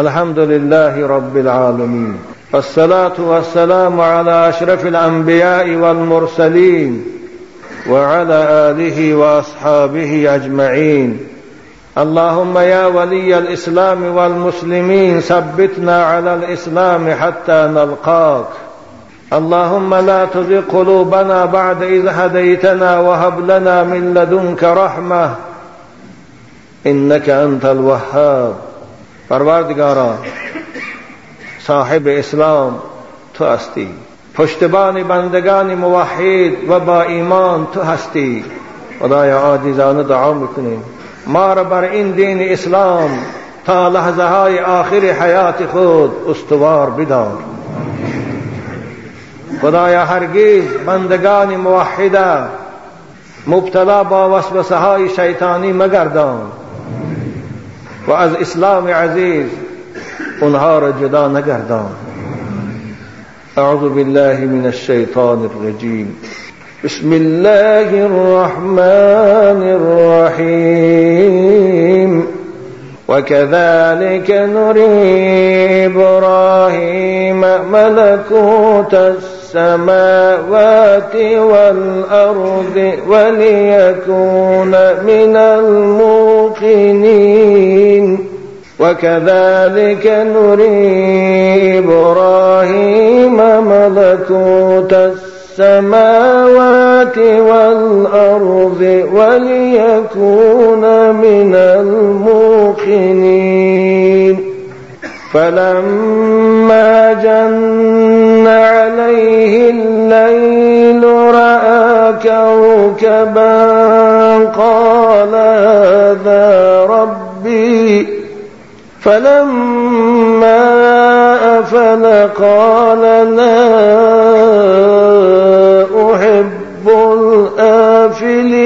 الحمد لله رب العالمين. والصلاة والسلام على أشرف الأنبياء والمرسلين وعلى آله وأصحابه أجمعين. اللهم يا ولي الإسلام والمسلمين ثبتنا على الإسلام حتى نلقاك. اللهم لا تزغ قلوبنا بعد إذ هديتنا وهب لنا من لدنك رحمة. إنك أنت الوهاب. پروردگارا صاحب اسلام تو هستی. پشتبان بندگان موحد و با ایمان تو هستی. خدایا عاجزانه دعا می‌کنیم. ما را بر این دین اسلام تا لحظه های آخر حیات خود استوار بدار. خدایا هرگز بندگان موحده مبتلا با وسوسه های شیطانی مگردان. و از إسلام عزیز اونها را جدا نگردان أعوذ بالله من الشیطان الرجیم بسم الله الرحمن الرحيم. وكذلك نري إبراهيم ملكوت السماوات والأرض وليكون من الموقنين. وكذلك نري إبراهيم ملكوت السماوات والأرض وليكون من الموقنين. فلما جن عليه الليل رأى كوكبا قال هذا ربي. فلما أفل قال لا أحب الآفلين.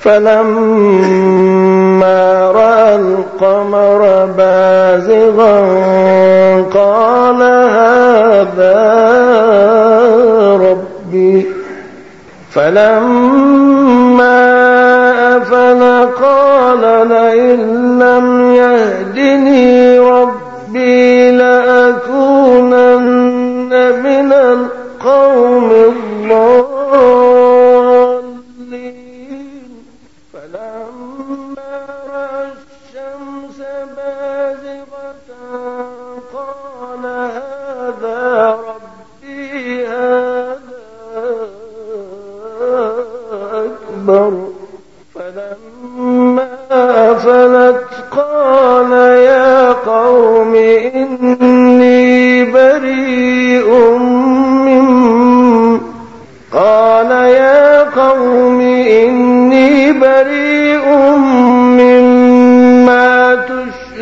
فلما رأى القمر بازغا قال هذا ربي. فلما أفل قال لئن لم يهدني ربي لأكونن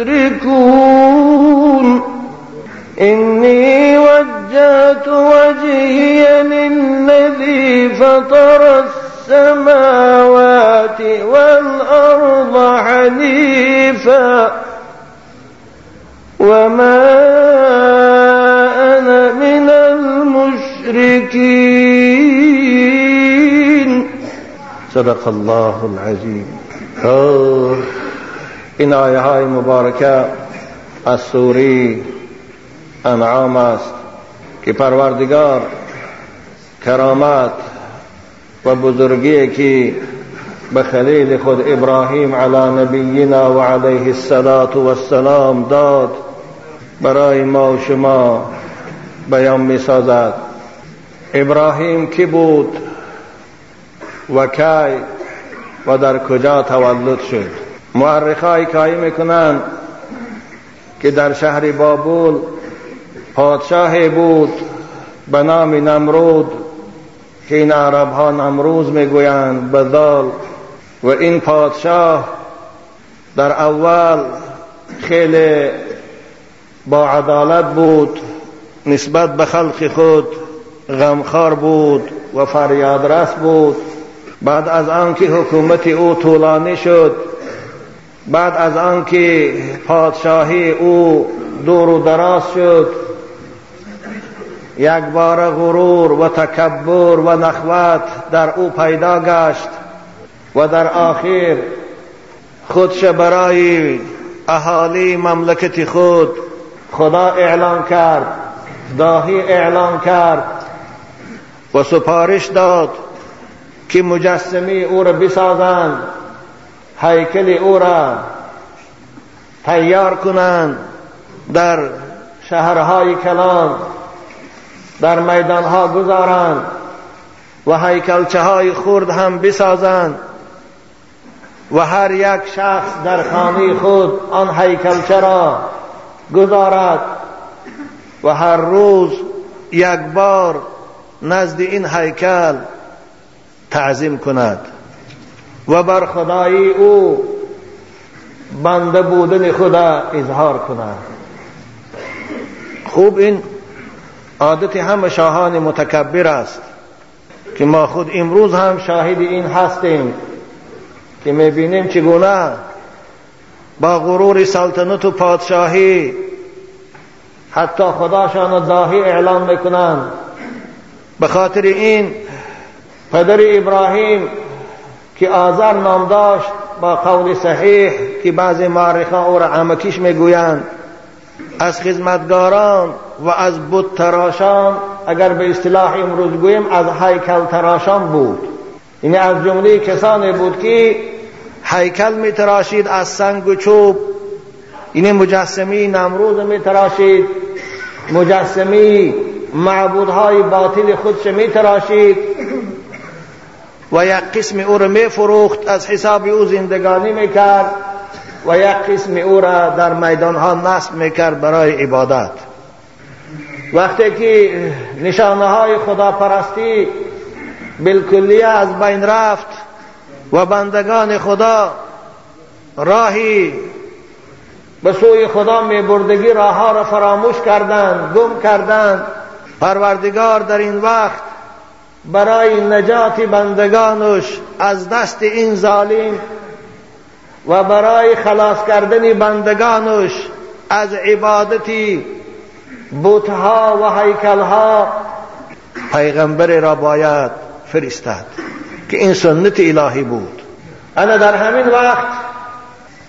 تشركون إني وجهت وجهي للذي فطر السماوات والأرض حنيفا. وما أنا من المشركين. صدق الله العظيم. این آیه های مبارکه از سوری انعام است که پروردگار کرامت و بزرگی که به خلیل خود ابراهیم علی نبینا و علیه الصلاة و السلام داد برای ما و شما بیان می سازد ابراهیم کی بود و کی و در کجا تولد شد؟ معرخای کایی می‌کنند که در شهر بابل پادشاهی بود به نام نمرود که این عرب ها نمروز می‌گویند بزال و این پادشاه در اول خیلی با عدالت بود نسبت به خلق خود غمخوار بود و فریادرس بود. بعد از آنکه حکومت او طولانی شد بعد از آنکه پادشاهی او دور و دراز شد یک بار غرور و تکبر و نخوت در او پیدا گشت و در آخر خودش برای اهالی مملکت خود خدا اعلان کرد داهی اعلان کرد و سپارش داد که مجسمی او را بسازند. هیکل او را تیار کنند در شهرهای کلان در میدانها گذارند و هیکلچه های خرد هم بسازند و هر یک شخص در خانه خود آن هیکلچه را گذارد و هر روز یک بار نزد این هیکل تعظیم کند و بر خدایی او بنده بودن خدا اظهار کند خوب این عادت همه شاهان متکبر است که ما خود امروز هم شاهد این هستیم که می‌بینیم چگونه با غرور سلطنت و پادشاهی حتی خداشان داهی اعلان می‌کنند. به خاطر این پدر ابراهیم که آذر نام داشت با قول صحیح که بعضی معرخان او را عمکیش می‌گویند از خدمتگاران و از بود تراشان اگر به اصطلاح امروز گوییم از هیکل تراشان بود. این یعنی از جمله کسانی بود که هیکل می تراشید از سنگ و چوب این یعنی مجسمی نمروز می تراشید مجسمی معبودهای باطل خودش می تراشید و یک قسم او را می فروخت از حساب او زندگانی می کرد و یک قسم او را در میدان ها نصب می کرد برای عبادت. وقتی که نشانه های خدا پرستی بالکلیه از بین رفت و بندگان خدا راهی به سوی خدا راه ها را فراموش کردند گم کردند. پروردگار در این وقت برای نجات بندگانش از دست این ظالم و برای خلاص کردن بندگانش از عبادتی بوتها و هیکلها پیغمبر را باید فرستد که این سنت الهی بود. انا در همین وقت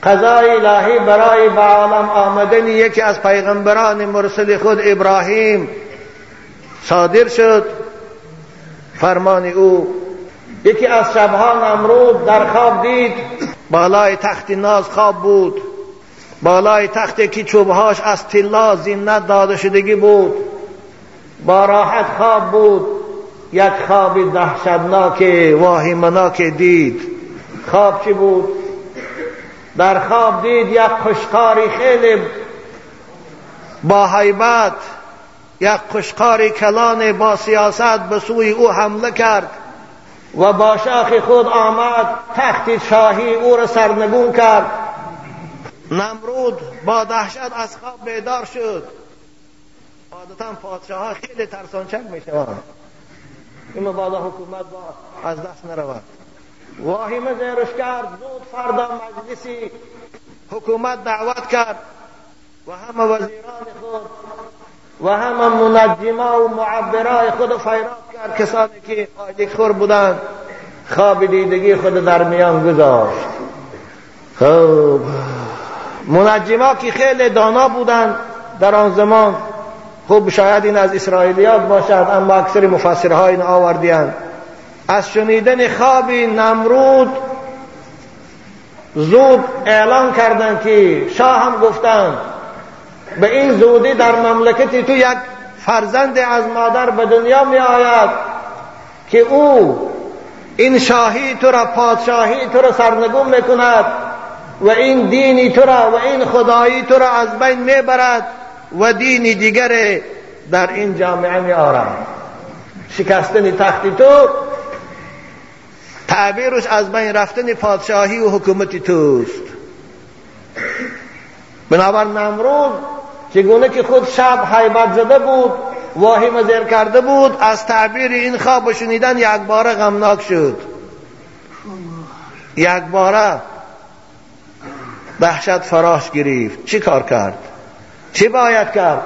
قضای الهی برای به عالم آمدن یکی از پیغمبران مرسل خود ابراهیم صادر شد. فرمان او. یکی از شبها نمرود در خواب دید. بالای تخت ناز خواب بود. بالای تختی که چوبهاش از طلا زینت داده شدگی بود. با راحت خواب بود. یک خواب دهشتناک واهمناک دید. خواب چی بود؟ در خواب دید یک خشکاری خیلی با حیبت یک خشکاری کلان با سیاست به سوی او حمله کرد و با شاخ خود آمد تخت شاهی او را سرنگون کرد. نمرود با دهشت از خواب بیدار شد. عادتا پادشاه ها خیلی ترسانچک می شوند این مبادا حکومت با از دست نرود. واهمه زیرش کرد زود فردا مجلسی حکومت دعوت کرد و همه وزیران خود و همه منجما و معبرای خود فیراد کرد کسانی که آجک خور بودند. خواب دیدگی خود در میان گذاشت. خب. منجما که خیلی دانا بودند در آن زمان. خوب شاید این از اسرائیلیات باشد اما اکثر مفسرها این آوردیند از شنیدن خواب نمرود زود اعلان کردند که شاه هم گفتند به این زودی در مملکت تو یک فرزند از مادر به دنیا می آید که او این شاهی تو را پادشاهی تو را سرنگون می کند و این دینی تو را و این خدایی تو را از بین می برد و دینی دیگر در این جامعه می آرد شکستن تختی تو تعبیرش از بین رفتن پادشاهی و حکومتی توست. بنابر نمرود چگونه که خود شب حیبت زده بود واهی زیر کرده بود از تعبیر این خواب شنیدن یک باره غمناک شد. یک باره دهشت فراش گرفت. چی کار کرد؟ چی باید کرد؟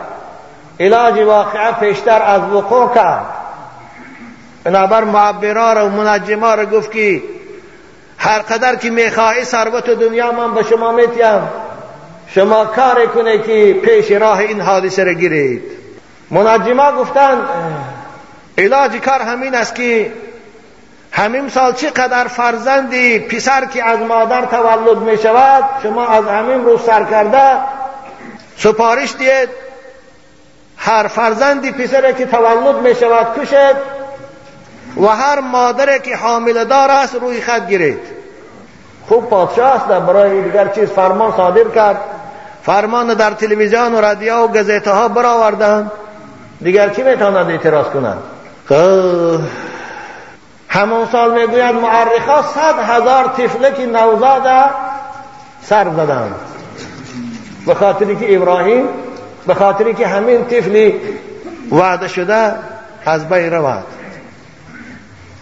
علاج واقعه پیشتر از وقوع کرد. بنابر معبرا و منجما را گفت که هر قدر که می‌خواهی ثروت دنیا من به شما میتیم شما کار کنه که پیش راه این حادثه را گیرید. منجما گفتند علاج کار همین است که همین سال چقدر فرزندی پسر که از مادر تولد می شود شما از همین روز سر کرده سپارش دید. هر فرزندی پسر که تولد می شود کشد و هر مادر که حامل دار است روی خط گیرید. خوب پادشاه است برای دیگر چیز فرمان صادر کرد. فرمان در تلویزیون و رادیو و گزیته ها برآوردند. دیگر کی می‌تواند اعتراض کنند؟ خب، همون سال می‌گوید معرخا صد هزار طفله که نوزاده سر زدند. به خاطری که ابراهیم به خاطری که همین طفلی وعده شده از بین رود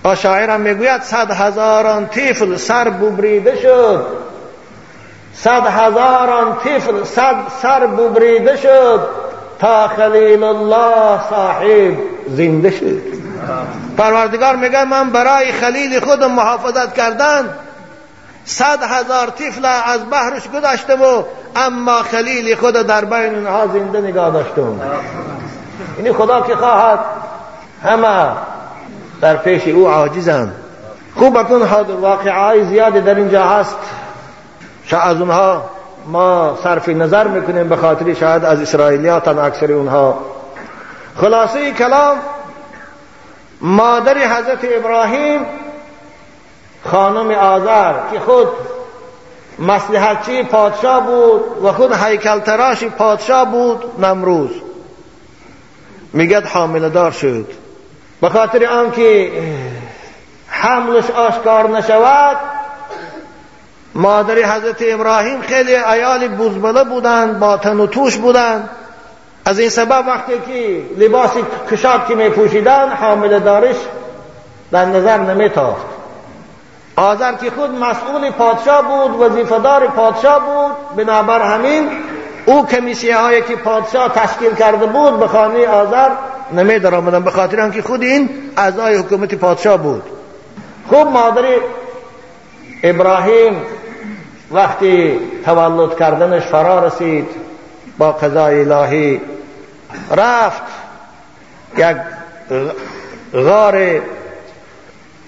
و شاعرم می‌گوید صد هزاران طفل سر ببریده شد. صد هزاران طفل صد سر ببریده شد. تا خلیل الله صاحب زنده شد. پروردگار میگه من برای خلیل خود محافظت کردن صد هزار طفل از بحرش گذشته و اما خلیل خود در بین اونها زنده نگاه داشتم. اینی خدا که خواهد همه در پیش او عاجزند خوب اکن واقعای زیادی در اینجا هست. شاید از اونها ما صرف نظر می‌کنیم به خاطر شاید از اسرائیلیات اکثر اونها. خلاصه کلام مادر حضرت ابراهیم خانم آذر که خود مسلحتچی پادشاه بود و خود هیکل تراش پادشاه بود نمروز. میگد حامل دار شد. به خاطر آنکه حملش آشکار نشود مادر حضرت ابراهیم خیلی ایال بزبله بودند با تن و توش بودند از این سبب وقتی که لباس کشاب که می پوشیدن حامل دارش در نظر نمی تافت آذر که خود مسئول پادشاه بود وظیفهدار پادشاه بود بنابر همین او کمیسیه هایی که پادشاه تشکیل کرده بود به خانه آذر نمی در آمدن به خاطر که خود این اعضای حکومت پادشاه بود. خوب مادر ابراهیم وقتی تولد کردنش فرا رسید با قضای الهی رفت. یک غار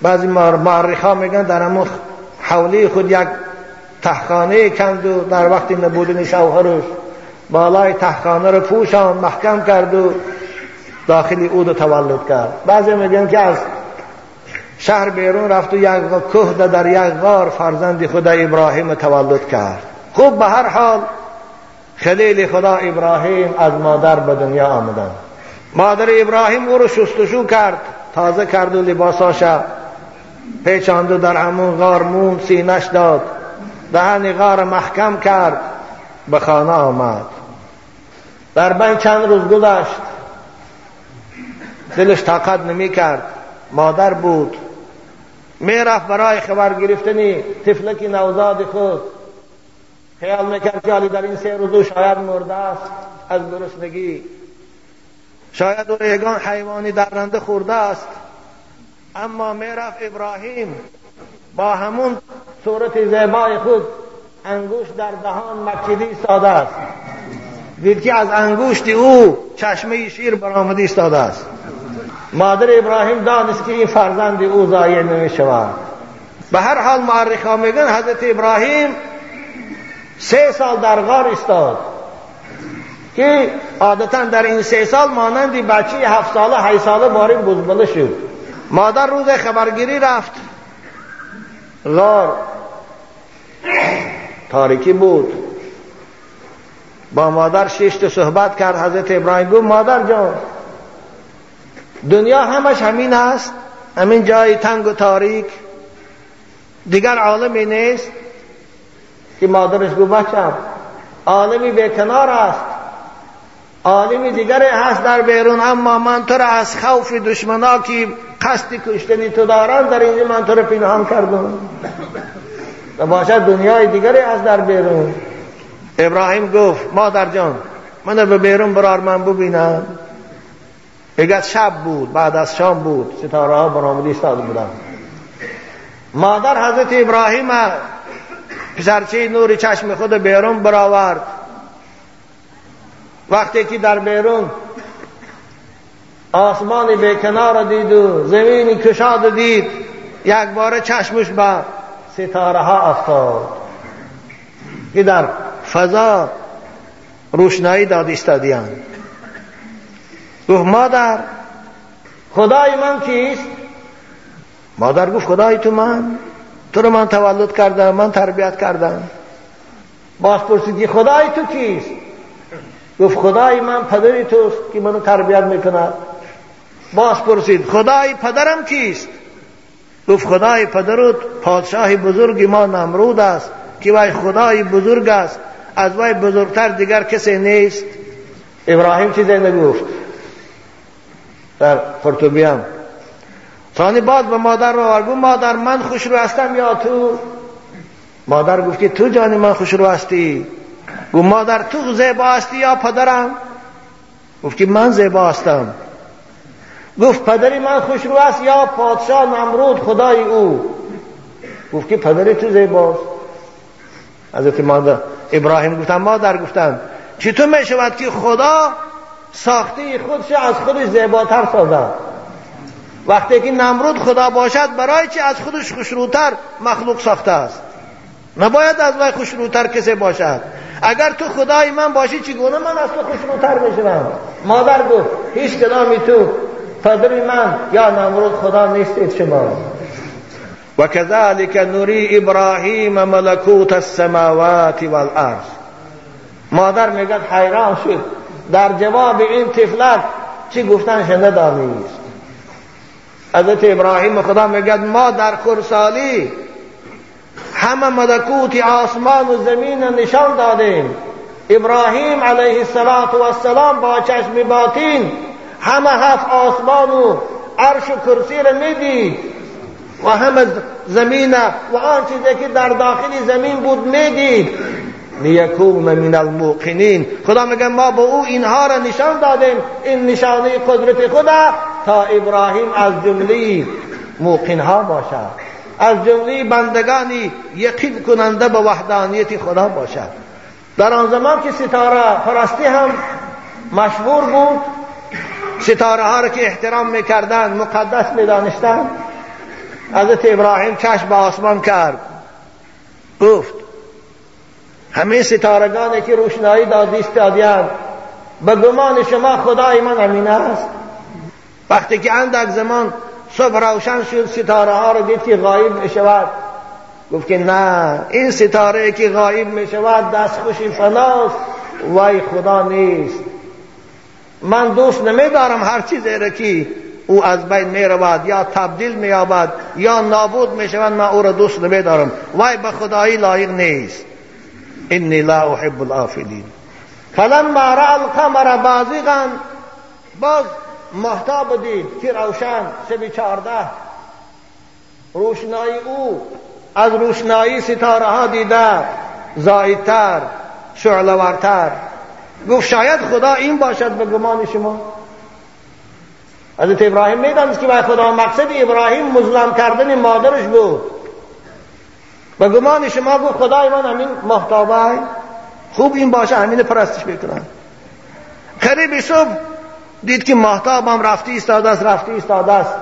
بعضی معرخا میگن در همون حولی خود یک تحخانه کند و در وقت نبودن شوهرش بالای تحخانه رو پوشان محکم کرد و داخلی او تولد کرد. بعضی میگن که از شهر بیرون رفت و یک کوه در یک غار فرزند خدا ابراهیم تولد کرد. خوب به هر حال خلیل خدا ابراهیم از مادر به دنیا آمدن. مادر ابراهیم او رو شستشو کرد تازه کرد و لباساش پیچاند و در همون غار مون سینش داد. دهن غار محکم کرد به خانه آمد. در بین چند روز گذشت. دلش طاقت نمی کرد مادر بود. می‌رفت برای خبر گرفتنی طفلکی نوزاد خود. خیال می‌کرد که در این سه روزو شاید مرده است. از گرسنگی شاید او یگان حیوانی درنده خورده است. اما می‌رفت ابراهیم با همون صورت زیبای خود انگوش در دهان مکیدی ایستاده است. دید که از انگوشت او چشمه شیر برآمده ایستاده است. مادر ابراهیم دانست که این فرزند او ضایع نمی شود. به هر حال معرخا میگن حضرت ابراهیم سه سال در غار استاد که عادتا در این سه سال مانندی بچه هفت ساله هی ساله باری بزبله شد. مادر روز خبرگیری رفت. غار تاریکی بود. با مادر شش صحبت کرد حضرت ابراهیم گفت مادر جان دنیا همش همین است. همین جای تنگ و تاریک. دیگر عالمی نیست. که مادرش گو بچم عالمی به کنار است. عالمی دیگر هست در بیرون اما من تو را از خوف دشمنا که قصد کشتنی تو دارن در اینجا من تو را پنهان کردم. و باشد دنیای دیگری از در بیرون. ابراهیم گفت مادر جان من به بیرون برار من ببینم. اگر شب بود بعد از شام بود ستاره ها برآمده ایستاده بودن. مادر حضرت ابراهیم پسرچه نور چشم خود بیرون برآورد. وقتی که در بیرون آسمان بیکنار دید و زمینی کشاد دید یک بار چشمش به ستاره ها افتاد. که در فضا روشنایی داد استادیان گفت مادر خدای من کیست؟ مادر گفت خدای تو من تو رو من تولد کردم من تربیت کردم. باز پرسید خدای تو کیست؟ گفت خدای من پدری توست که منو تربیت می‌کند. باز پرسید خدای پدرم کیست؟ گفت خدای پدرت پادشاه بزرگ ما نمرود است که وای خدای بزرگ است از وای بزرگتر دیگر کسی نیست. ابراهیم چیزی نگفت؟ در پرتوبیان ثانی بعد به مادر رو آرگو مادر من خوش رو هستم یا تو؟ مادر گفت که تو جانی من خوش رو هستی. گو مادر تو زیبا هستی یا پدرم؟ گفت که من زیبا هستم. گفت پدری من خوش رو است یا پادشاه نمرود خدای او؟ گفت که پدری تو زیباست. حضرت مادر ابراهیم گفتن مادر گفتن چطور می شود که خدا ساخته خودش از خودش زیباتر سازد وقتی که نمرود خدا باشد برای چی از خودش خوشروتر مخلوق ساخته است؟ نباید از وی خوشروتر کسی باشد. اگر تو خدای من باشی چگونه من از تو خوشروتر بشم مادر گفت هیچ کدامی تو پدری من یا نمرود خدا نیستید شما. و كذلك نوری ابراهیم ملکوت السماوات والارض. مادر میگد حیران شد. در جواب این طفلت چی گفتن شنه دانیست حضرت ابراهیم خدا میگد ما در خرسالی همه ملکوت آسمان و زمین نشان دادیم. ابراهیم علیه السلام با چشم باطین همه هفت آسمان و عرش و کرسی را می‌دید و همه زمین و آن چیزی که در داخل زمین بود می‌دید. لیکون من الموقنین خدا میگه ما به او اینها را نشان دادیم. این نشانه قدرت خدا تا ابراهیم از جمله موقنها باشد. از جمله بندگانی یقین کننده به وحدانیت خدا باشد. در آن زمان که ستاره پرستی هم مشهور بود ستاره ها را که احترام می‌کردن مقدس می‌دانستند. حضرت ابراهیم چشم به آسمان کرد. گفت همه ستارگانی که روشنایی دادی دادیند به گمان شما خدای من امین است. وقتی که اندک زمان صبح روشن شد ستاره ها رو دید که غایب می شود گفت که نه این ستاره که غایب می شود دست خوشی فناست وای خدا نیست. من دوست نمی دارم هر چیزی را که او از بین می رود یا تبدیل می یابد یا نابود می شود من او را دوست نمی دارم وای به خدایی لایق نیست. انی لا احب الافلین فلما را القمر بازغا باز محتاب دید که روشن شب چارده روشنایی او از روشنایی ستاره ها دیده زایدتر شعلورتر گفت شاید خدا این باشد به گمان شما. حضرت ابراهیم می‌دانست که خدا مقصد ابراهیم مظلم کردن مادرش بود. و گمان شما گفت خدای من همین محتابه خوب این باشه همین پرستش بکنن قریب صبح دید که محتاب هم رفتی استاده است رفتی استاده است.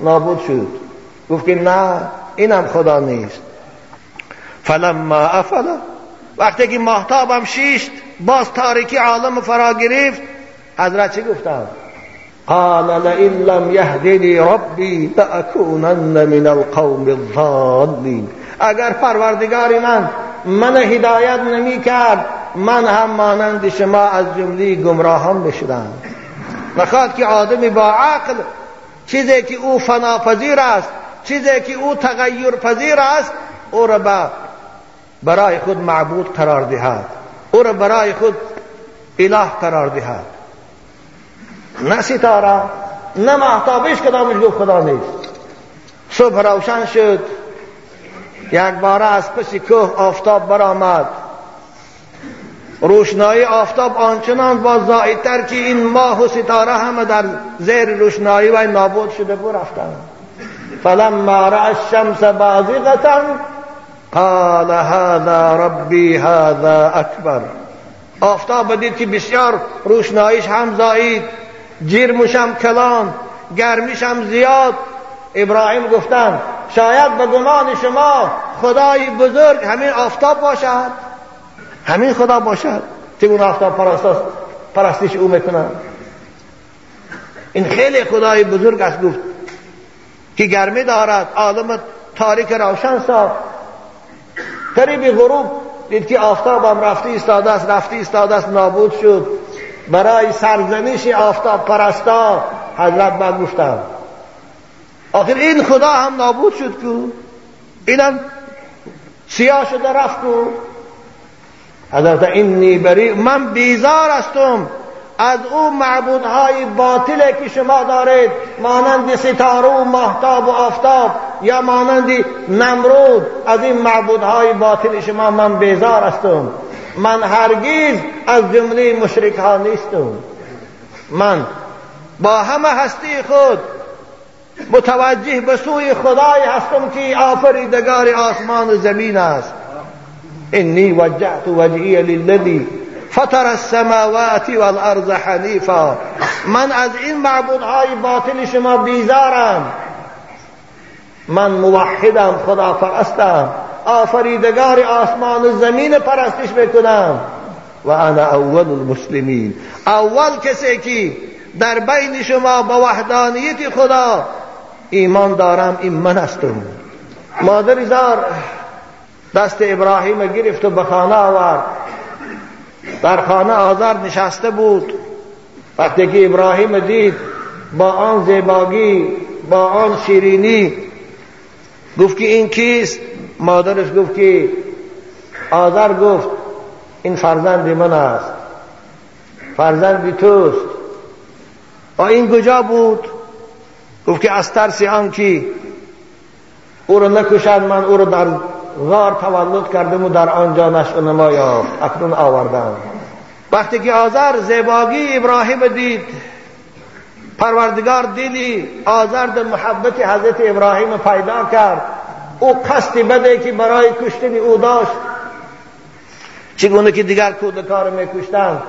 نابود شد. گفت که نه اینم خدا نیست. فلما افلا وقتی که محتاب هم شیشت باز تاریکی عالم فرا گرفت حضرت چی گفتن قال لئن لم يهدني ربي لأكونن من القوم الضالين اگر پروردگار من من هدایت نمی کرد من هم مانند شما از جمله گمراهان بشدم. بخواد که آدمی با عقل چیزی که او فناپذیر است چیزی که او تغییر پذیر است او را برای خود معبود قرار دهد. او را برای خود اله قرار دهد. نه ستاره نه محتابش کدامش گفت خدا نیست. صبح روشن شد. یک باره از پس کوه آفتاب برآمد. روشنایی آفتاب آنچنان با زائدتر که این ماه و ستاره همه در زیر روشنایی و نابود شده بود رفتن فلما رأى الشمس بازغة قال هذا ربي هذا اکبر. آفتاب دید که بسیار روشناییش هم زایید جیرمش هم کلان گرمیش هم زیاد ابراهیم گفتن شاید به گمان شما خدای بزرگ همین آفتاب باشد؟ همین خدا باشد اون آفتاب پرستش او می‌کنن این خیلی خدای بزرگ است گفت که گرمی دارد عالم تاریک روشن ساخت. قریب غروب دید که آفتاب هم رفتی استاده است رفتی استاده است نابود شد. برای سرزنش آفتاب پرستا حضرت من گفتم آخر این خدا هم نابود شد کو اینم سیاه شده رفت کو حضرت اینی بری من بیزار هستم. از او معبودهای باطله که شما دارید مانند ستاره و ماهتاب و آفتاب یا مانند نمرود از این معبودهای باطل شما من بیزار هستم. من هرگیز از جمله مشرک ها نیستم. من با همه هستی خود متوجه به سوی خدای هستم که آفریدگار آسمان و زمین است. انی وجهت وجهی للذی فطر السماوات والارض حنیفا. من از این معبودهای باطل شما بیزارم. من موحدم خدا پرستم آفریدگار آسمان و زمین پرستش می‌کنم. و انا اول المسلمین. اول کسی که در بین شما با وحدانیت خدا ایمان دارم این من هستم مادر زار دست ابراهیم گرفت و به خانه آورد. در خانه آزار نشسته بود. وقتی که ابراهیم دید با آن زیباگی با آن شیرینی. گفت که این کیست؟ مادرش گفت که آذر گفت این فرزند من است. فرزند توست. و این کجا بود؟ گفت که از ترس آن که او رو نکشد من او رو در غار تولد کردم و در آنجا نشع نما یافت اکنون آوردم. وقتی که آذر زیباگی ابراهیم دید پروردگار دیدی آذر در محبت حضرت ابراهیم پیدا کرد. او قصد بده که برای کشتن او داشت. چگونه که دیگر کودکار میکشتند.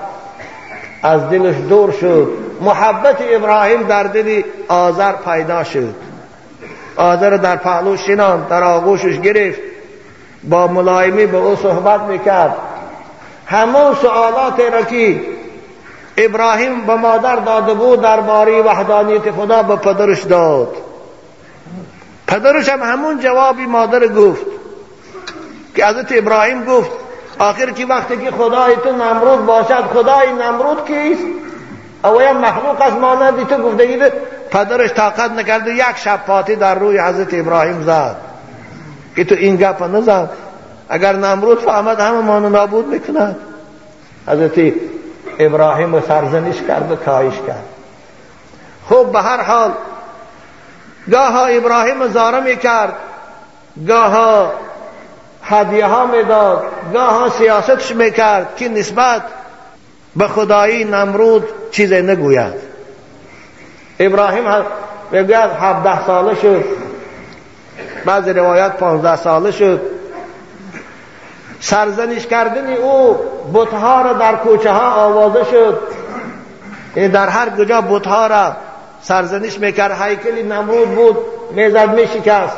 از دلش دور شد. محبت ابراهیم در دل آذر پیدا شد. آذر در پهلو شنان در آغوشش گرفت. با ملایمی به او صحبت می‌کرد. همون سوالات را که ابراهیم به مادر داده بود درباره وحدانیت خدا به پدرش داد. پدرش هم همون جوابی مادر گفت. که حضرت ابراهیم گفت آخر که وقتی که خدای تو نمرود باشد خدای نمرود کیست؟ اویا مخلوق از مانند تو گفتگی پدرش طاقت نکرد یک شب پاتی در روی حضرت ابراهیم زد. که تو این گپ نزد اگر نمرود فهمد همه مانو نابود می‌کند. حضرت ابراهیم سرزنش کرد و کاهش کرد. خب به هر حال گاه ابراهیم زاره می‌کرد گاه هدیه ها می‌داد گاه سیاستش می‌کرد که نسبت به خدایی نمرود چیزی نگوید. ابراهیم می‌گوید هفده ساله شد. بعض روایت پانزده ساله شد. سرزنش کردن او بتها را در کوچه ها آوازه شد. این در هر کجا بتها را سرزنش می‌کرد هیکلی نمرود بود می‌زد میشکست.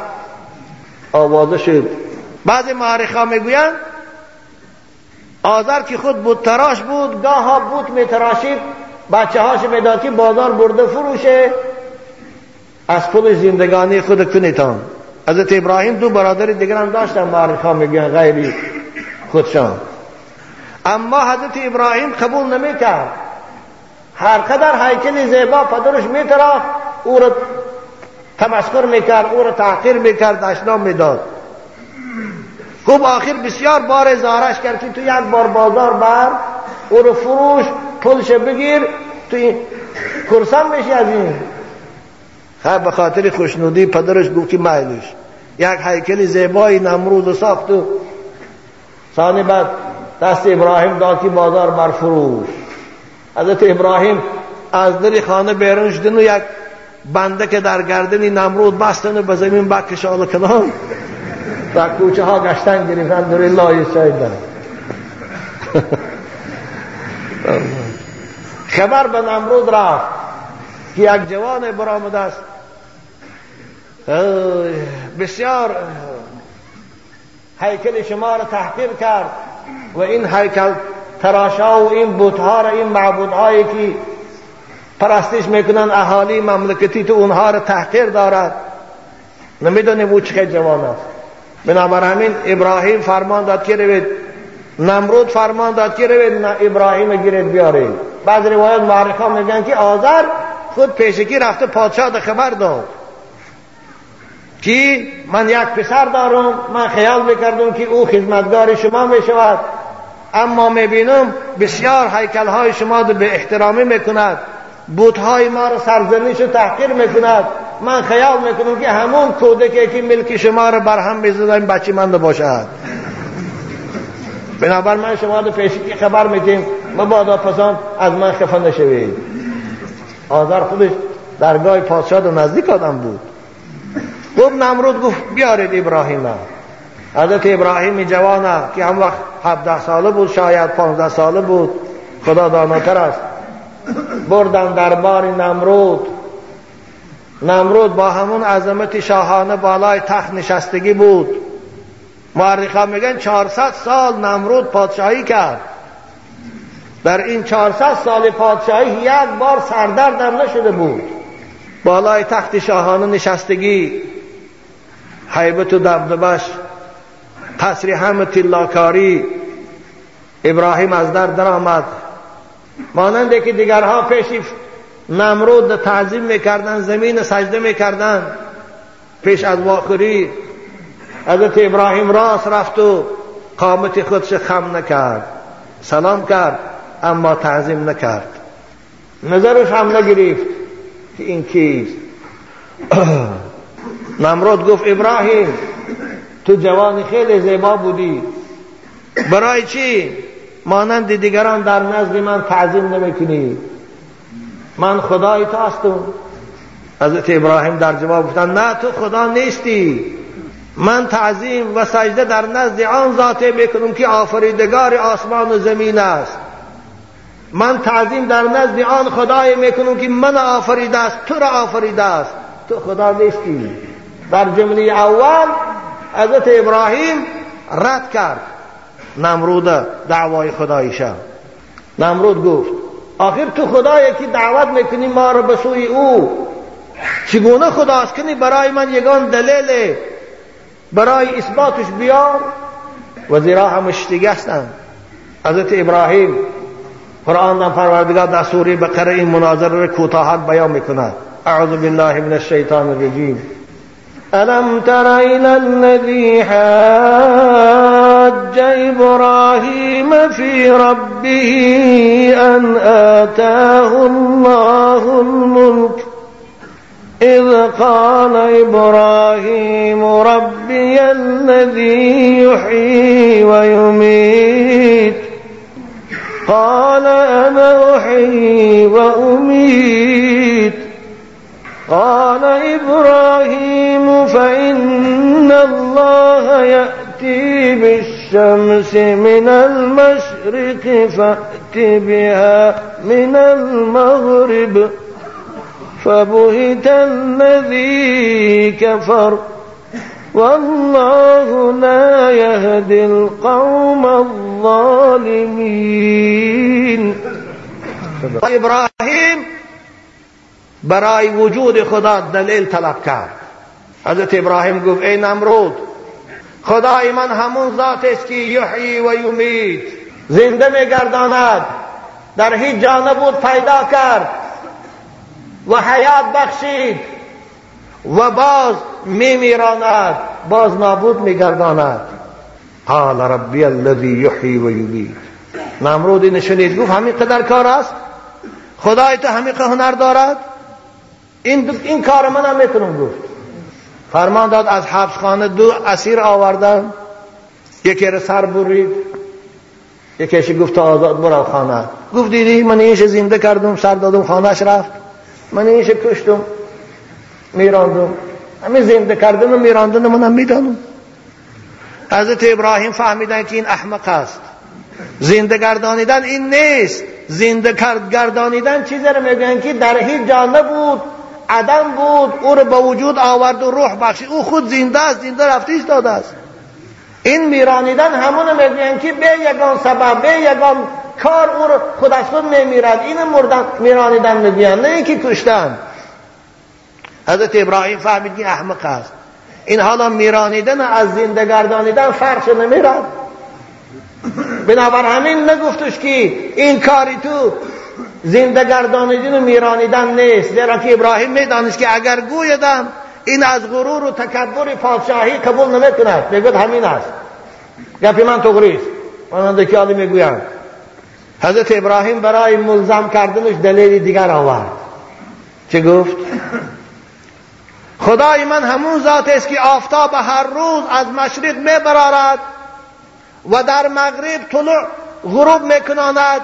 آوازه شد. بعضی معارخ می‌گویند آذر که خود بود تراش بود گاه ها بود میتراشید بچه هاش می‌داد که بازار برده فروشه. از پول زندگانی خود کنیتان. حضرت ابراهیم دو برادر دیگر هم داشتن معارخ می‌گویند غیری خودشان. اما حضرت ابراهیم قبول نمی‌کرد. هر قدر هیکل زیبا پدرش میتراخ او را تمسخر می‌کرد او را تحقیر می‌کرد اشنا می‌داد. خوب آخر بسیار بار زارش کرد که تو یک بار بازار بر او رو فروش پولش بگیر تو کرسان میشی از این. خب به خاطر خوشنودی پدرش گفت که مایلش. یک هیکل زیبایی نمرود و ساخت و ثانی بعد دست ابراهیم داد که بازار بر فروش. حضرت ابراهیم از دل خانه بیرون شدن یک بنده که در گردنی نمرود بستن و به زمین بکشال کنان. در کوچه ها گشتن گرفتن در الله شاید خبر به نمرود رفت که یک جوان برآمده است. بسیار هیکل شما را تحقیر کرد و این هیکل تراشا و این بوتها را این معبودهایی که پرستش می‌کنن اهالی مملکتی تو اونها را تحقیر دارد. نمی‌دونیم او چه جوان است. بنابر همین ابراهیم فرمان داد که روید. نمرود فرمان داد که روید ابراهیم گیرید بیارید. بعض روایت معرخا میگن که آذر خود پیشکی رفته پادشاه خبر داد. که من یک پسر دارم من خیال می‌کردم که او خدمتگار شما می‌شود. اما می‌بینم بسیار حیکل های شما به احترامی می‌کند. بودهای ما رو سرزنیش و تحقیر می‌کند. من خیال می‌کنم که همون کودکی که ملک شما رو برهم بزدن بچه من باشد. بنابر من شما رو پیشی خبر میدیم. مبادا پسان از من خفه نشوید. آذر خودش درگاه پادشاه و نزدیک آدم بود. گفت نمرود گفت بیارید ابراهیم حضرت ابراهیم جوانه که هم وقت 17 ساله بود شاید 15 ساله بود. خدا داناتر است. بردن دربار نمرود. نمرود با همون عظمت شاهانه بالای تخت نشستگی بود معرخا میگن 400 سال نمرود پادشاهی کرد در این 400 سال پادشاهی یک بار سردردم نشده بود بالای تخت شاهانه نشستگی حیبت و دبدبش قصر همه تلاکاری ابراهیم از در درآمد مانند که دیگرها پیش نمرود تعظیم می‌کردن زمین سجده می‌کردن. پیش از واخری حضرت ابراهیم راست رفت و قامت خودش خم نکرد سلام کرد اما تعظیم نکرد. نظرش هم نگرفت که این کیست. نمرود گفت ابراهیم تو جوانی خیلی زیبا بودی. برای چی؟ مانند دیگران در نزد من تعظیم نمی‌کنی. من خدای تو هستم حضرت ابراهیم در جواب گفتن نه تو خدا نیستی. من تعظیم و سجده در نزد آن ذاته می‌کنم که آفریدگار آسمان و زمین است. من تعظیم در نزد آن خدای می‌کنم که من آفریده است تو را آفریده است. تو خدا نیستی. در جمله اول حضرت ابراهیم رد کرد. نمرود دعوای خدایشه نمرود گفت آخر تو خدایی که دعوت می‌کنی ما رو به سوی او؟ چگونه خداست کنی برای من یگان دلیل برای اثباتش بیار؟ وزیرا هم هستند حضرت ابراهیم قرآن در پروردگار در سوره بقره این مناظره را کوتاهت بیان می‌کند. اعوذ بالله من الشیطان الرجیم. ألم تر إلى حاج إبراهيم في ربه أن آتاه الله الملك إذ قال إبراهيم ربي الذي يحيي ويميت قال أنا أحيي وأميت قال إبراهيم فإن الله يأتي بالشمس من المشرق فأت بها من المغرب فبهت الذي كفر والله لا يهدي القوم الظالمين. إبراهيم برای وجود خدا دلیل طلب کرد. حضرت ابراهیم گفت ای نمرود خدای من همون ذات است که یحیی و یمید زنده میگرداند. در هیچ جا نبود پیدا کرد. و حیات بخشید. و باز میمیراند. باز نابود میگرداند. قال ربی الذی یحیی و یمید نمرود این شنید. گفت همین قدر کار است؟ خدای تو همین هنر دارد؟ این, این کار من هم می‌تونم گفت. فرمان داد از حبس خانه دو اسیر آوردن. یکی رو سر برید. یکیش گفت آزاد برو خانه. گفت دیدی من اینش زنده کردم سر دادم خانهش رفت. من اینش کشتم میراندم. همین زنده کردن و میراندن من هم می‌دانم. حضرت ابراهیم فهمیدن که این احمق است. زنده گردانیدن این نیست. زنده گردانیدن چیزی رو میگن که در هیچ جا نبود. عدم بود او رو به وجود آورد و روح بخشید. او خود زنده است زنده رفته ایستاده است. این میرانیدن همون میگن که به یگان سبب به یگان کار او رو خود از خود میمیرد این مردن میرانیدن میگن نه اینکه کشتن. حضرت ابراهیم فهمید که احمق است. این حالا میرانیدن از زنده گردانیدن فرق نمیرد. بنابر همین نگفتش که این کاری تو زنده گردانیدن و میرانیدن نیست زیرا که ابراهیم می‌دانست که اگر گویدم این از غرور و تکبر پادشاهی قبول نمی‌کند. بگوید همین است. گپی من تغریست مانند که می‌گویند. حضرت ابراهیم برای ملزم کردنش دلیل دیگر آورد. چه گفت؟ خدای من همون ذات است که آفتاب هر روز از مشرق میبرارد و در مغرب طلوع غروب میکناند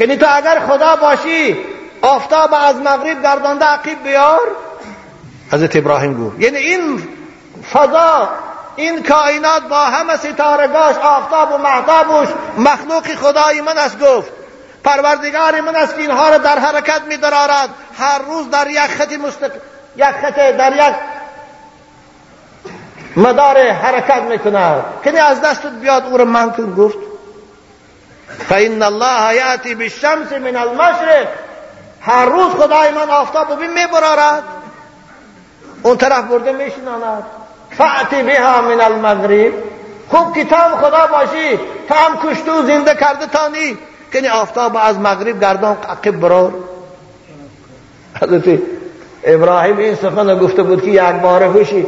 که تو اگر خدا باشی آفتاب از مغرب گردانده عقیب بیار. حضرت ابراهیم گفت. یعنی این فضا این کائنات با همه ستارگاش آفتاب و محتابش مخلوق خدای من است گفت. پروردگار من است که اینها را در حرکت می درارد. هر روز در یک خط مستق... یک خط در یک مدار حرکت می‌کند کنی از دستت بیاد او را من کن گفت. فإن الله یأتی بالشمس من المشرق. هر روز خدای من آفتاب ببین میبرارد. اون طرف برده میشناند. فعتی بها من المغرب. خوب که خدا باشی هم کشتو زنده کرده تانی کنی آفتاب از مغرب گردان عقب برار. حضرت ابراهیم این سخن گفته بود که یک بار هوشی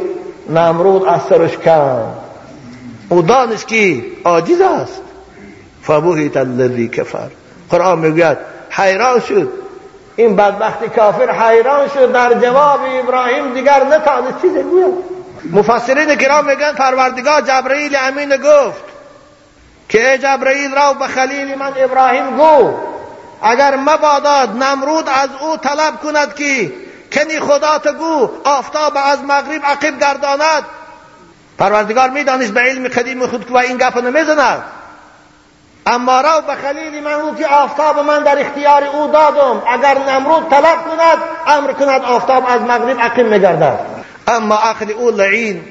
نمرود از سرش کن او دانست که عاجز است. فبهت الذی کفر. قرآن می‌گوید حیران شد. این بدبخت کافر حیران شد. در جواب ابراهیم دیگر نتانست چیزی گوید مفسرین کرام میگن پروردگار جبرئیل امین گفت که ای جبرئیل راو به خلیل من ابراهیم گو. اگر مباداد نمرود از او طلب کند که کنی خدا تو گو آفتاب از مغرب عقب گرداند. پروردگار می‌دانست به علم قدیم خود که این گپ نمی‌زند. اما رو به خلیل من که آفتاب من در اختیار او دادم. اگر نمرود طلب کند امر کند آفتاب از مغرب عقب میگردد اما عقل او لعین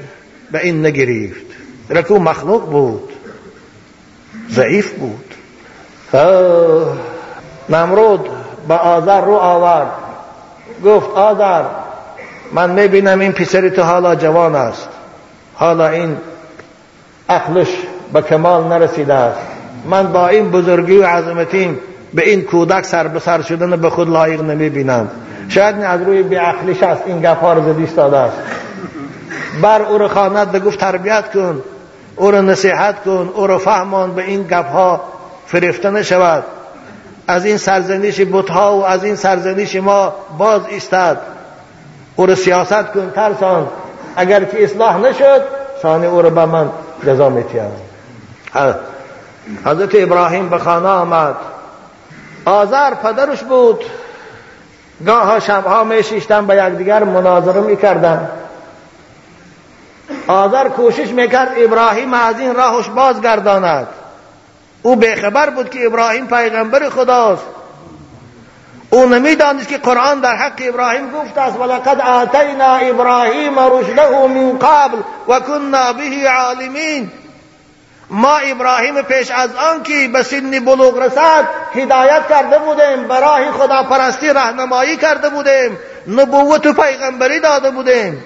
به این نگریفت. رکو مخلوق بود. ضعیف بود. نمرود به آذر رو آورد. گفت آذر من می‌بینم این پسر تو حالا جوان است. حالا این عقلش به کمال نرسیده است. من با این بزرگی و عظمتیم به این کودک سر به سر شدن به خود لایق نمی بینم شاید از روی بیعقلیش است این گپ ها زدی است. بر او رو خواند گفت تربیت کن او رو نصیحت کن او رو فهمان به این گپ ها فریفته نشود. از این سرزنیش بتها و از این سرزنیش ما باز ایستد او رو سیاست کن ترسان اگر که اصلاح نشد ثانی او رو به من جزا میتیم حضرت ابراهیم به خانه آمد. آذر پدرش بود. گاه شبها میشیشتن به یکدیگر مناظره می‌کردن آذر کوشش می‌کرد ابراهیم از این راهش بازگرداند. او بخبر بود که ابراهیم پیغمبر خداست. او نمی‌دانست که قرآن در حق ابراهیم گفت است ولقد آتینا ابراهیم رشده من قبل و کنا به عالمین. ما ابراهیم پیش از آن که به سن بلوغ رسد هدایت کرده بودیم برای خدا پرستی رهنمایی کرده بودیم نبوت و پیغمبری داده بودیم.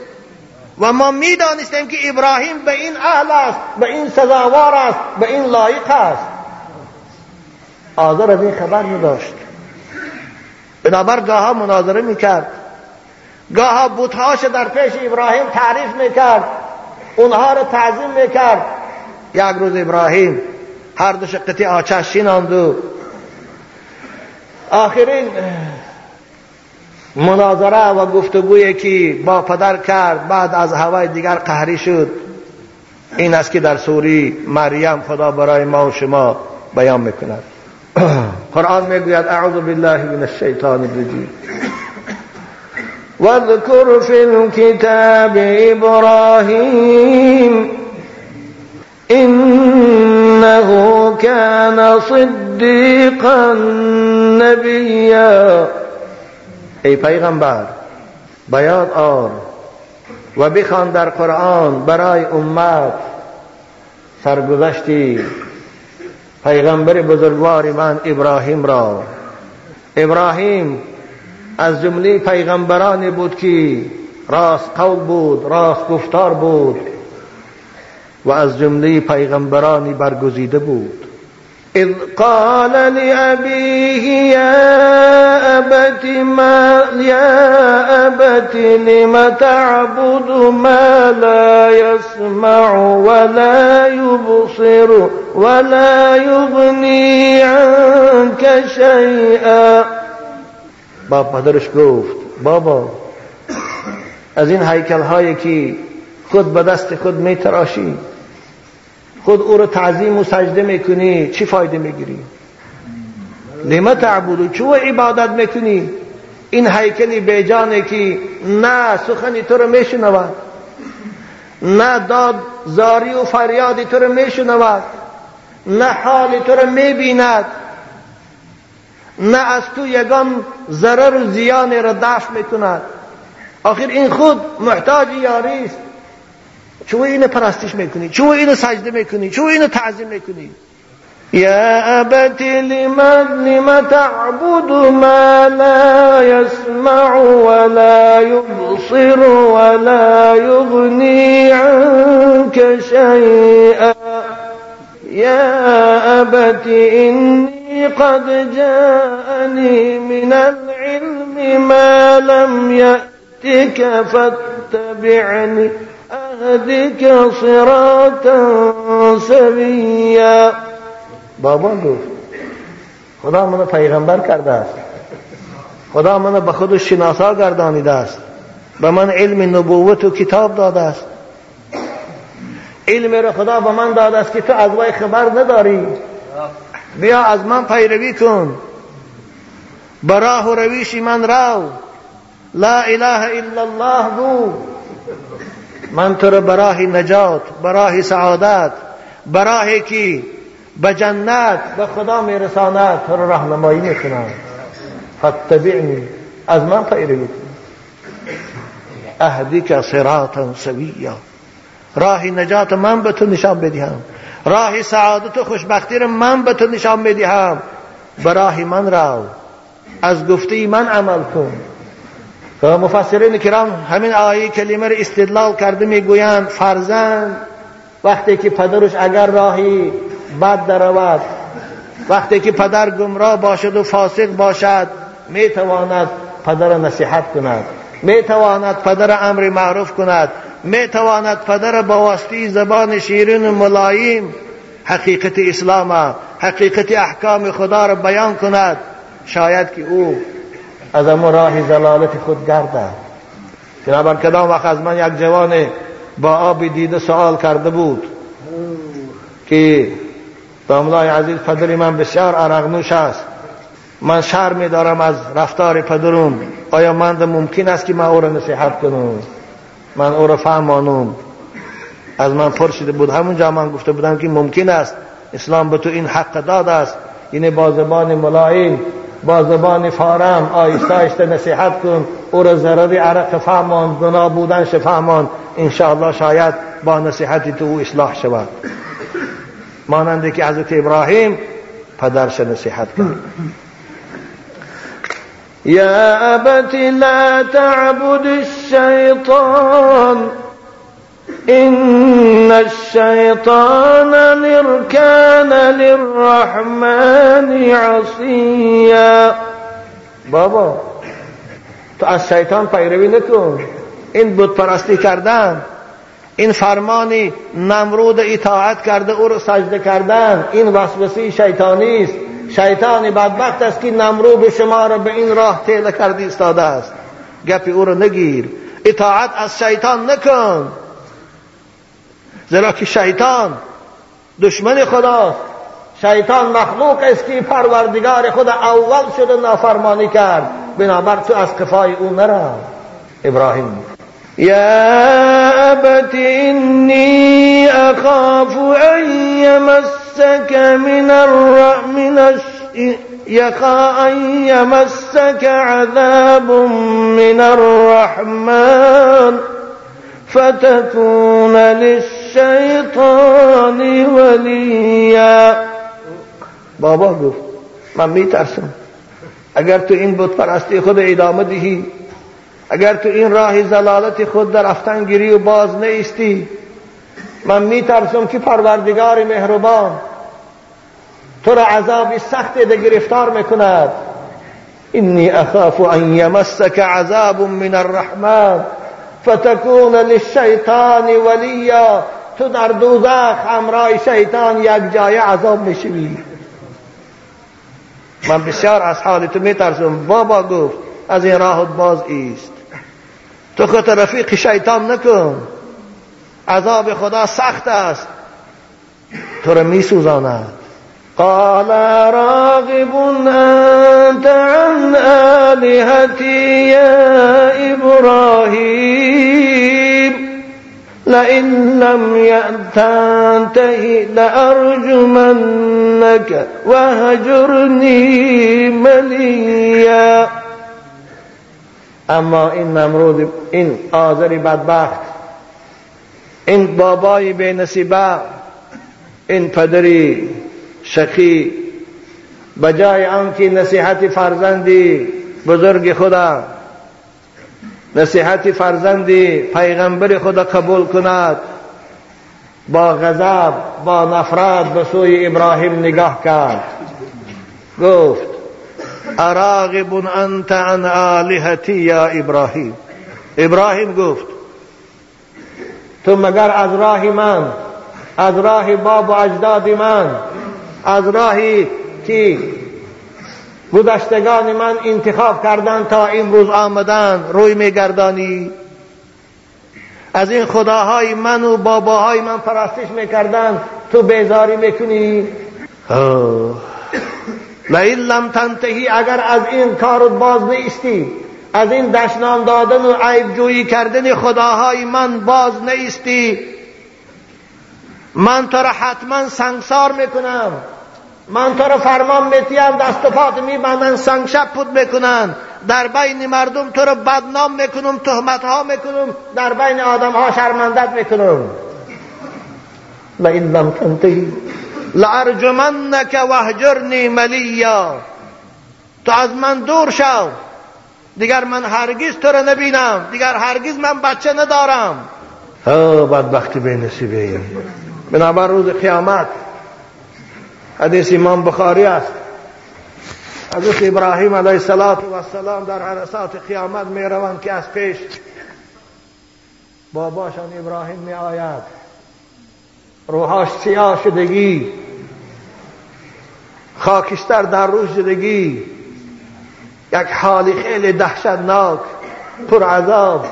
و ما می‌دانستیم که ابراهیم به این اهل است به این سزاوار است به این لایق است. آذر از این خبر نداشت. بنابر گاها مناظره می‌کرد. گاها بوتهاش در پیش ابراهیم تعریف می‌کرد. اونها رو تعظیم می‌کرد. یک روز ابراهیم هر دو شقتی آچش شیناند آخرین مناظره و گفتگویی که با پدر کرد بعد از هوای دیگر قهری شد. این است که در سوری مریم خدا برای ما و شما بیان می‌کند. قرآن می‌گوید اعوذ بالله من الشیطان الرجیم. واذكر في الكتاب إبراهيم إنه كان صديقا نبيا. ای پیغمبر بیاد آر و در قرآن برای امت سرگذشتی. پیغمبر بزرگوار من ابراهیم را. ابراهیم از جمله پیغمبرانی بود که راست قول بود راست گفتار بود. و از جمله پیغمبرانی برگزیده بود. اذ قال لأبيه يا أبت ما يا أبت لم تعبد ما لا يسمع ولا يبصر ولا يغني عنك شيئا باب پدرش گفت بابا از این هیکل هایی که خود به دست خود می تراشی خود او رو تعظیم و سجده می‌کنی چی فایده می‌گیری؟ لما تعبدو؟ چو عبادت می‌کنی؟ این هیکلی بیجانه که نه سخنی تو رو میشنود نه داد زاری و فریادی تو رو میشنود نه حالی تو رو می‌بیند نه از تو یگان ضرر و زیان را دفع می‌کند. آخر این خود محتاج یاری است. چو اینو پرستش میکنی؟ چو اینو سجده میکنی؟ چو اینو تعظیم میکنی؟ یا أبت لمن لم تعبد ما لا يسمع ولا يبصر ولا يغني عنك شيئا. يا أبت إني قد جاءني من العلم ما لم يأتك فاتبعني. أهدك صراطا سويا. بابا گفت خدا منو پیغمبر کرده است. خدا منو به خود شناسا گردانیده است. به من علم نبوت و کتاب داده است. علم را خدا به من داده است که تو از وی خبر نداری. بیا از من پیروی کن. براه و رویش من رو لا اله الا الله گو. من تو را براه نجات براه سعادت براهی که به جنت به خدا میرساند. تو را راهنمایی می‌کنم. فتبعنی از من پیروی کن. اهدیک صراطا سویا. راه نجات من به تو نشان بدهم. راه سعادت و خوشبختی را من به تو نشان بدهم. براه من رو از گفته من عمل کن. مفسرین کرام همین آیه کلمه را استدلال کرده می‌گویند فرزند وقتی که پدرش اگر راهی بد درود وقتی که پدر گمراه باشد و فاسق باشد می‌تواند پدر نصیحت کند می‌تواند پدر امر معروف کند می‌تواند پدر با واسطه زبان شیرین و ملایم حقیقت اسلام حقیقت احکام خدا را بیان کند. شاید که او از اما راه زلالت خود گرده جناب کدام وقت از من یک جوان با آب دیده سوال کرده بود که داملای عزیز پدر من بسیار عرقنوش است. من شرم دارم از رفتار پدرم. آیا من ممکن است که من او را نصیحت کنم؟ من او را فهمانم از من پرسیده بود. همونجا من گفته بودم که ممکن است اسلام به تو این حق داد است. این با زبان ملایم. با زبان فارم آیسته آیسته نصیحت کن. او را ضرر عرق فهمان گناه بودن فهمان. انشاءالله شاید با نصیحتی تو اصلاح شود. ماننده که حضرت ابراهیم پدرش نصیحت کرد. يا أبت لا تعبد الشيطان إن الشيطان لركان للرحمن عصيا. بابا تو از شیطان پیروی نکن. این بود پرستی کردن این فرمانی نمرود اطاعت کرده او رو سجده کردن این وسوسه شیطانی است. شیطان بدبخت است که نمرود شما را به این راه تیله کرده استاده است. گپی او را نگیر. اطاعت از شیطان نکن. زیرا که شیطان دشمن خداست شیطان مخلوق است که پروردگار خود اول شده نافرمانی کرد. بنابر تو از قفای او نرا ابراهیم. یا ابت انی اخاف ان يمسك من الر... من الش... يخا أن يمسك عذاب من الرحمن. فتكون للشيطان وليا. بابا گفت من میترسم. اگر تو این بود پرستی خود ادامه دهی اگر تو این راه زلالت خود در افتن گیری و باز نیستی من میترسم که پروردگار مهربان تو را عذاب سخت ده گرفتار می‌کند. اینی اخاف ان یمسک عذاب من الرحمن. فتكون للشیطان ولیا تو در دوزخ همراه شیطان یک جای عذاب می‌شوی. من بسیار از حال تو میترسم. بابا گفت از این راه باز ایست. تو خود رفیق شیطان نکن. عذاب خدا سخت است. تو را میسوزاند. قال راغب أنت عن آلهتي يا إبراهيم. لئن لم ينتهي لأرجمنك وهجرني مليا. أما این نمرود این آذری بدبخت این بابای به نصیبه این پدری شقی بجای آنکه نصیحت فرزندی بزرگ خدا نصیحت فرزندی پیغمبر خدا قبول کند با غضب با نفرت به سوی ابراهیم نگاه کرد. گفت اراغب انت عن آلهتی یا ابراهیم؟ ابراهیم گفت تو مگر از راه من از راه باب و اجداد من از راهی که گذشتگان من انتخاب کردن تا امروز آمدن روی میگردانی. از این خداهای من و باباهای من پرستش می‌کردن تو بیزاری می‌کنی؟ لئن لم تنتهی اگر از این کار باز نیستی از این دشنام دادن و عیب جویی کردن خداهای من باز نیستی. من تو را حتما سنگسار می‌کنم. من تو را فرمان میتیم دست و پات میبندن سنگ شب پود می‌کنن. در بین مردم تو را بدنام می‌کنم تهمت ها می‌کنم. در بین آدم ها شرمندت می‌کنم. لئن لم تنتهی لارجمنک وهجرنی ملیا. تو از من دور شو. دیگر من هرگز تو را نبینم. دیگر هرگز من بچه ندارم. ها بدبختی به نصیبه بنابر روز قیامت حدیث امام بخاری است. حضرت ابراهیم علیه السلام در عرصات قیامت می روند که از پیش باباشان ابراهیم می آید. روحاش سیاه شدگی. خاکستر در روز شدگی. یک حالی خیلی دهشتناک. پر عذاب.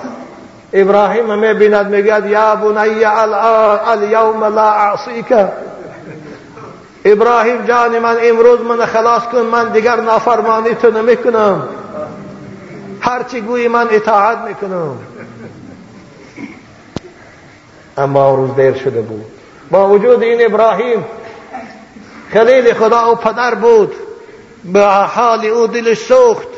ابراهیم می بیند می‌گوید یا بنی الیوم لا اعصیک. ابراهیم جان من امروز من خلاص کن من دیگر نافرمانی تو نمی‌کنم هرچی گویی من اطاعت می‌کنم اما روز دیر شده بود با وجود این ابراهیم خلیل خدا و پدر بود به حال او دلش سوخت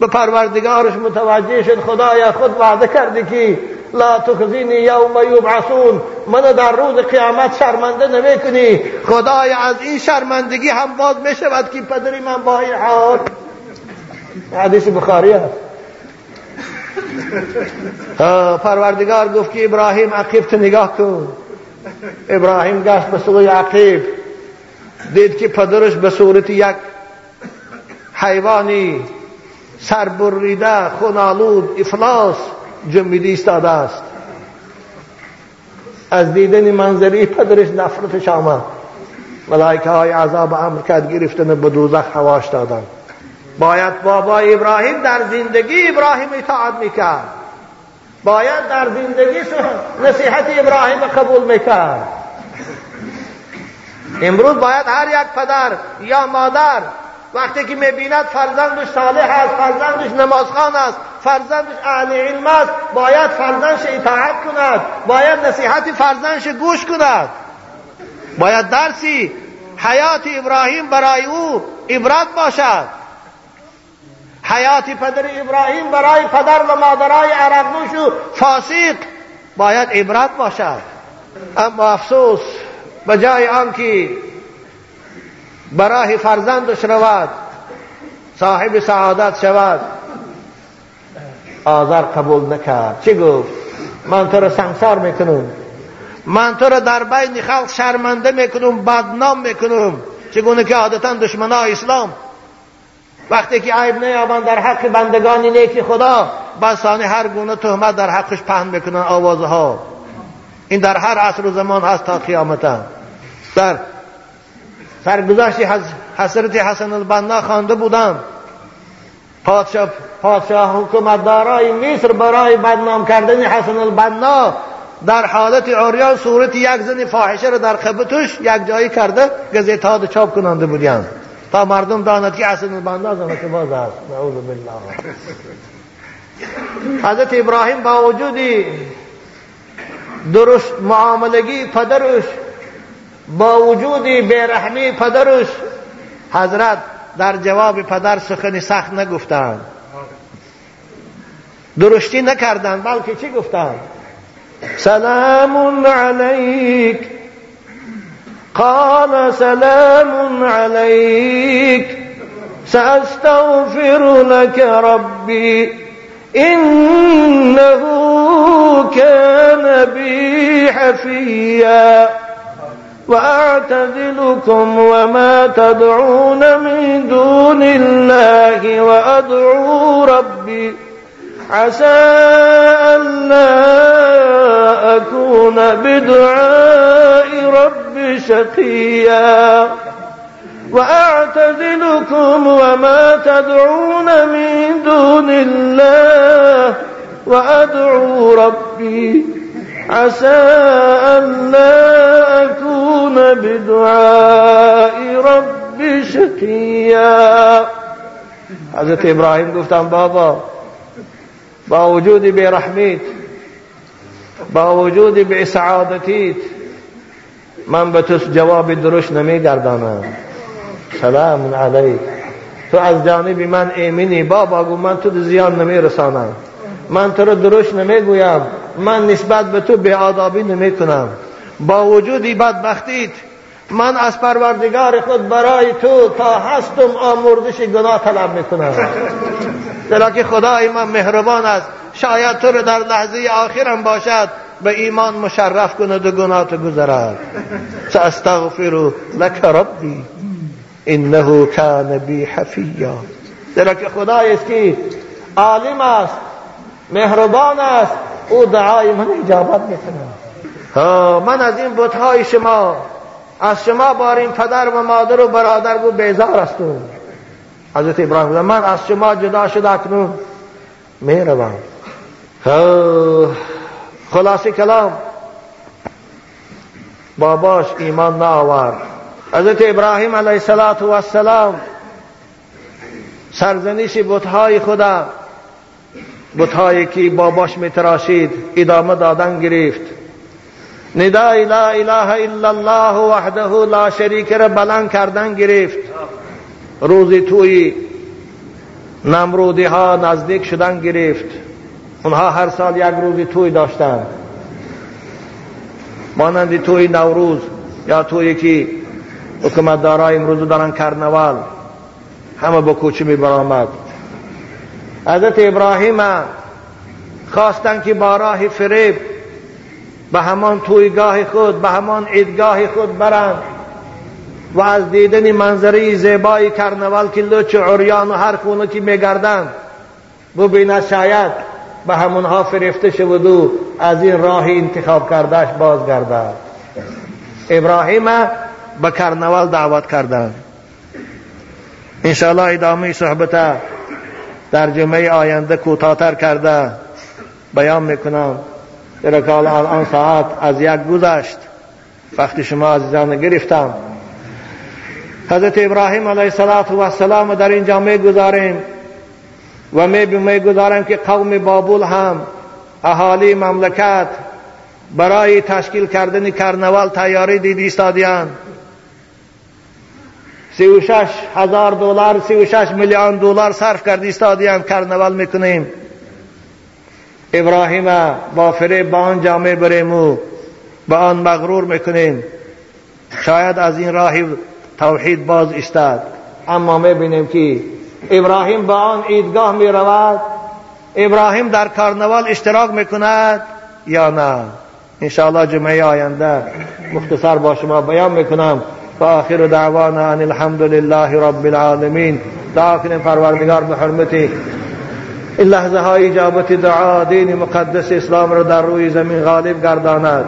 به پروردگارش متوجه شد خدایا خود وعده کردی که لا تخزینی یوم یبعثون. من در روز قیامت شرمنده نمی کنی. خدای از این شرمندگی هم باز می شود که پدری من با این حال. حدیث بخاری هست پروردگار گفت که ابراهیم عقیب تو نگاه کن. ابراهیم گشت به سوی عقیب. دید که پدرش به صورت یک حیوانی سربریده خونالود افلاس. جنبیدی ایستاده است. از دیدن منظری پدرش نفرتش آمد ملائکه های عذاب امر کرد گرفتن به دوزخ هواش دادن. باید بابا ابراهیم در زندگی ابراهیم اطاعت می‌کرد. باید در زندگی نصیحت ابراهیم قبول می‌کرد. امروز باید هر یک پدر یا مادر وقتی که می‌بیند فرزندش صالح است فرزندش نمازخان است فرزندش اهل علم است باید فرزندش اطاعت کند باید نصیحت فرزندش گوش کند. باید درسی حیات ابراهیم برای او عبرت باشد. حیات پدر ابراهیم برای پدر و مادرای عرقنوش و فاسق باید عبرت باشد. اما افسوس به جای آنکه برای فرزندش رود صاحب سعادت شود. آذر قبول نکرد. چی گفت؟ من تو را سنگسار می‌کنم. من تو را در بین خلق شرمنده می‌کنم بدنام می‌کنم. چگونه که عادتا دشمنای اسلام. وقتی که عیب نیابند در حق بندگان نیک خدا بسانه هر گونه تهمت در حقش پهن می‌کنن آوازها. این در هر عصر و زمان هست تا قیامتا. در سرگذشت حضرت حسن البنا خوانده بودم. پادشاه پادشاه حکومتدارای مصر برای بدنام کردن حسن البنا در حالت عریان صورت یک زن فاحشه را در خبتش یک جایی کرده گزیتات چاپ کننده تا مردم داند که حسن البنا زنک باز است. نعوذ بالله. حضرت ابراهیم با وجودی درست معاملگی پدرش با وجودی بیرحمی پدرش حضرت در جواب پدر سخنی سخت نگفتند. درشتی نکردند بلکه چی گفتند؟ سلام علیک. قال سلام عليك سأستغفر لك ربي إنه كان بي حفيا وأعتزلكم وما تدعون من دون الله وأدعو ربي عسى ألا أكون بدعاء رب شقيا. وأعتزلكم وما تدعون من دون الله وأدعو ربي عسى ألا أكون بدعاء رب شقيا. حضرت ابراهیم گفتم بابا با وجود برحمیت با وجود به من به تو جواب درست نمیگردانم سلام علیک تو از جانب من ایمنی بابا گو من تو زیان نمیرسانم. من تو رو درست نمیگویم. من نسبت به تو به آدابی نمی کنم با وجودی بدبختیت من از پروردگار خود برای تو تا هستم آمردش گناه طلب می‌کنم. زیرا که خدای من مهربان است. شاید تو رو در لحظه آخرم باشد به ایمان مشرف کند و گناه تو گذرد. ساستغفر لک ربی انه کان بی حفیا. زیرا که خدای است که عالم است مهربان است. او دعای من اجابت می‌کنه. من از این بتهای شما از شما بار این پدر و مادر و برادر بود بیزار هستم حضرت ابراهیم من از شما جدا شده اکنون می‌روم. خلاصی کلام. باباش ایمان نآورد. حضرت ابراهیم علیه السلام سرزنش بتهای خدا بتهایی که باباش میتراشید ادامه دادن گرفت. ندای لا اله الا الله وحده لا شریک را بلند کردن گرفت. روزی توی نمرودی ها نزدیک شدن گرفت. اونها هر سال یک روزی توی داشتن. مانند توی نوروز یا توی که حکومتدارای امروز دارن کرنوال همه با کوچه می برآمد حضرت ابراهیم خواستن که با راه فریب به همان تویگاه خود به همان عیدگاه خود برند و از دیدن منظره زیبای کرنوال که لوچ عریان و هر خونه که میگردند ببیند شاید به همونها فریفته شود و از این راه انتخاب کردهش بازگردد. ابراهیم به کرنوال دعوت کردند. انشاءالله ادامه صحبت در جمعه آینده کوتاهتر کرده. بیان می‌کنم. در که الان ساعت از یک گذشت. وقتی شما عزیزان گرفتم. حضرت ابراهیم علیه السلام در اینجا می‌گذاریم و می گذاریم که قوم بابل هم اهالی مملکت برای تشکیل کردن کرنوال تیاری دید ایستادیان. سی و شش هزار دلار سی و شش میلیون دلار صرف کرد ایستادیان کرنوال می‌کنیم. ابراهیم با فریب با آن جامعه بریم و آن مغرور می‌کنیم. شاید از این راه توحید باز استاد اما می‌بینیم که ابراهیم با آن عیدگاه می رود ابراهیم در کارنوال اشتراک می‌کند یا نه؟ انشاءالله جمعه آینده مختصر با شما بیان می‌کنم. و آخر دعوانا ان الحمد لله رب العالمین دعا کنیم پروردگار به حرمت این لحظه های اجابت دعا دین مقدس اسلام را در روی زمین غالب گرداند.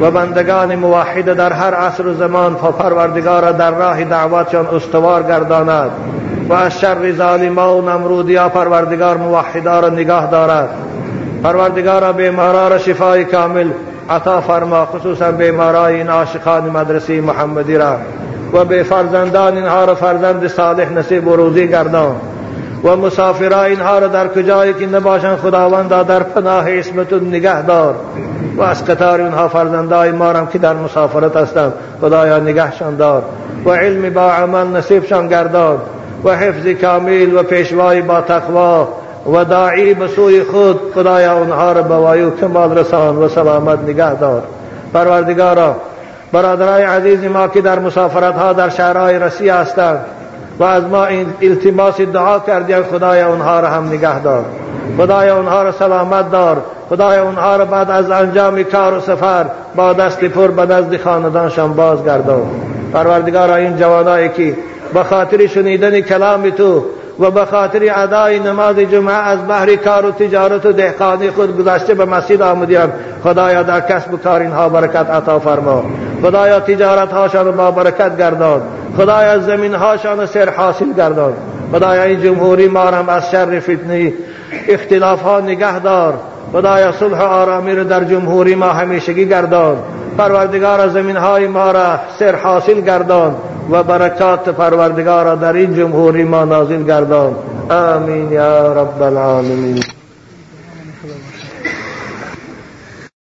و بندگان موحد در هر عصر و زمان پروردگار در راه دعوتشان استوار گرداند. و از شر ظالما و نمرودیا پروردگار موحدا را نگاه دارد. پروردگار بیمارا را شفای کامل عطا فرما خصوصا بیمارای این عاشقان مدرسه محمدی را و به فرزندان اینها را فرزند صالح نصیب و روزی گردان و مسافرای اینها را در کجایی که نباشند خداوند در پناه اسمت نگه دار و از قطار اونها فرزندای ما هم که در مسافرت هستند خدایا نگهشان دار و علم با عمل نصیبشان گردان و حفظ کامل و پیشوایی با تقوا و داعی به خود خدایا اونها را به وایو کمال رسان و سلامت نگه دار. پروردگارا برادرای عزیز ما که در مسافرت ها در شهرهای رسی هستند و از ما این التماس دعا کردیم خدایا اونها را هم نگه دار. خدایا اونها را سلامت دار. خدایا اونها را بعد از انجام کار و سفر با دست پر به نزد خاندانشان بازگردان. پروردگارا این جوانایی که به خاطر شنیدن کلام تو و به خاطر ادای نماز جمعه از بحر کار و تجارت و دهقانی خود گذشته به مسجد آمدیان خدایا در کسب و کار اینها برکت عطا فرما. خدایا تجارت هاشان با برکت گردان. خدایا زمین هاشان سر حاصل گردان. خدایا این جمهوری ما از شر فتنی اختلاف ها نگه دار. خدایا صلح و آرامی رو در جمهوری ما همیشگی گردان. پروردگار زمین های ما را سر حاصل گردان. و برکات پروردگار در این جمهوری ما نازل گردان. آمین یا رب العالمین.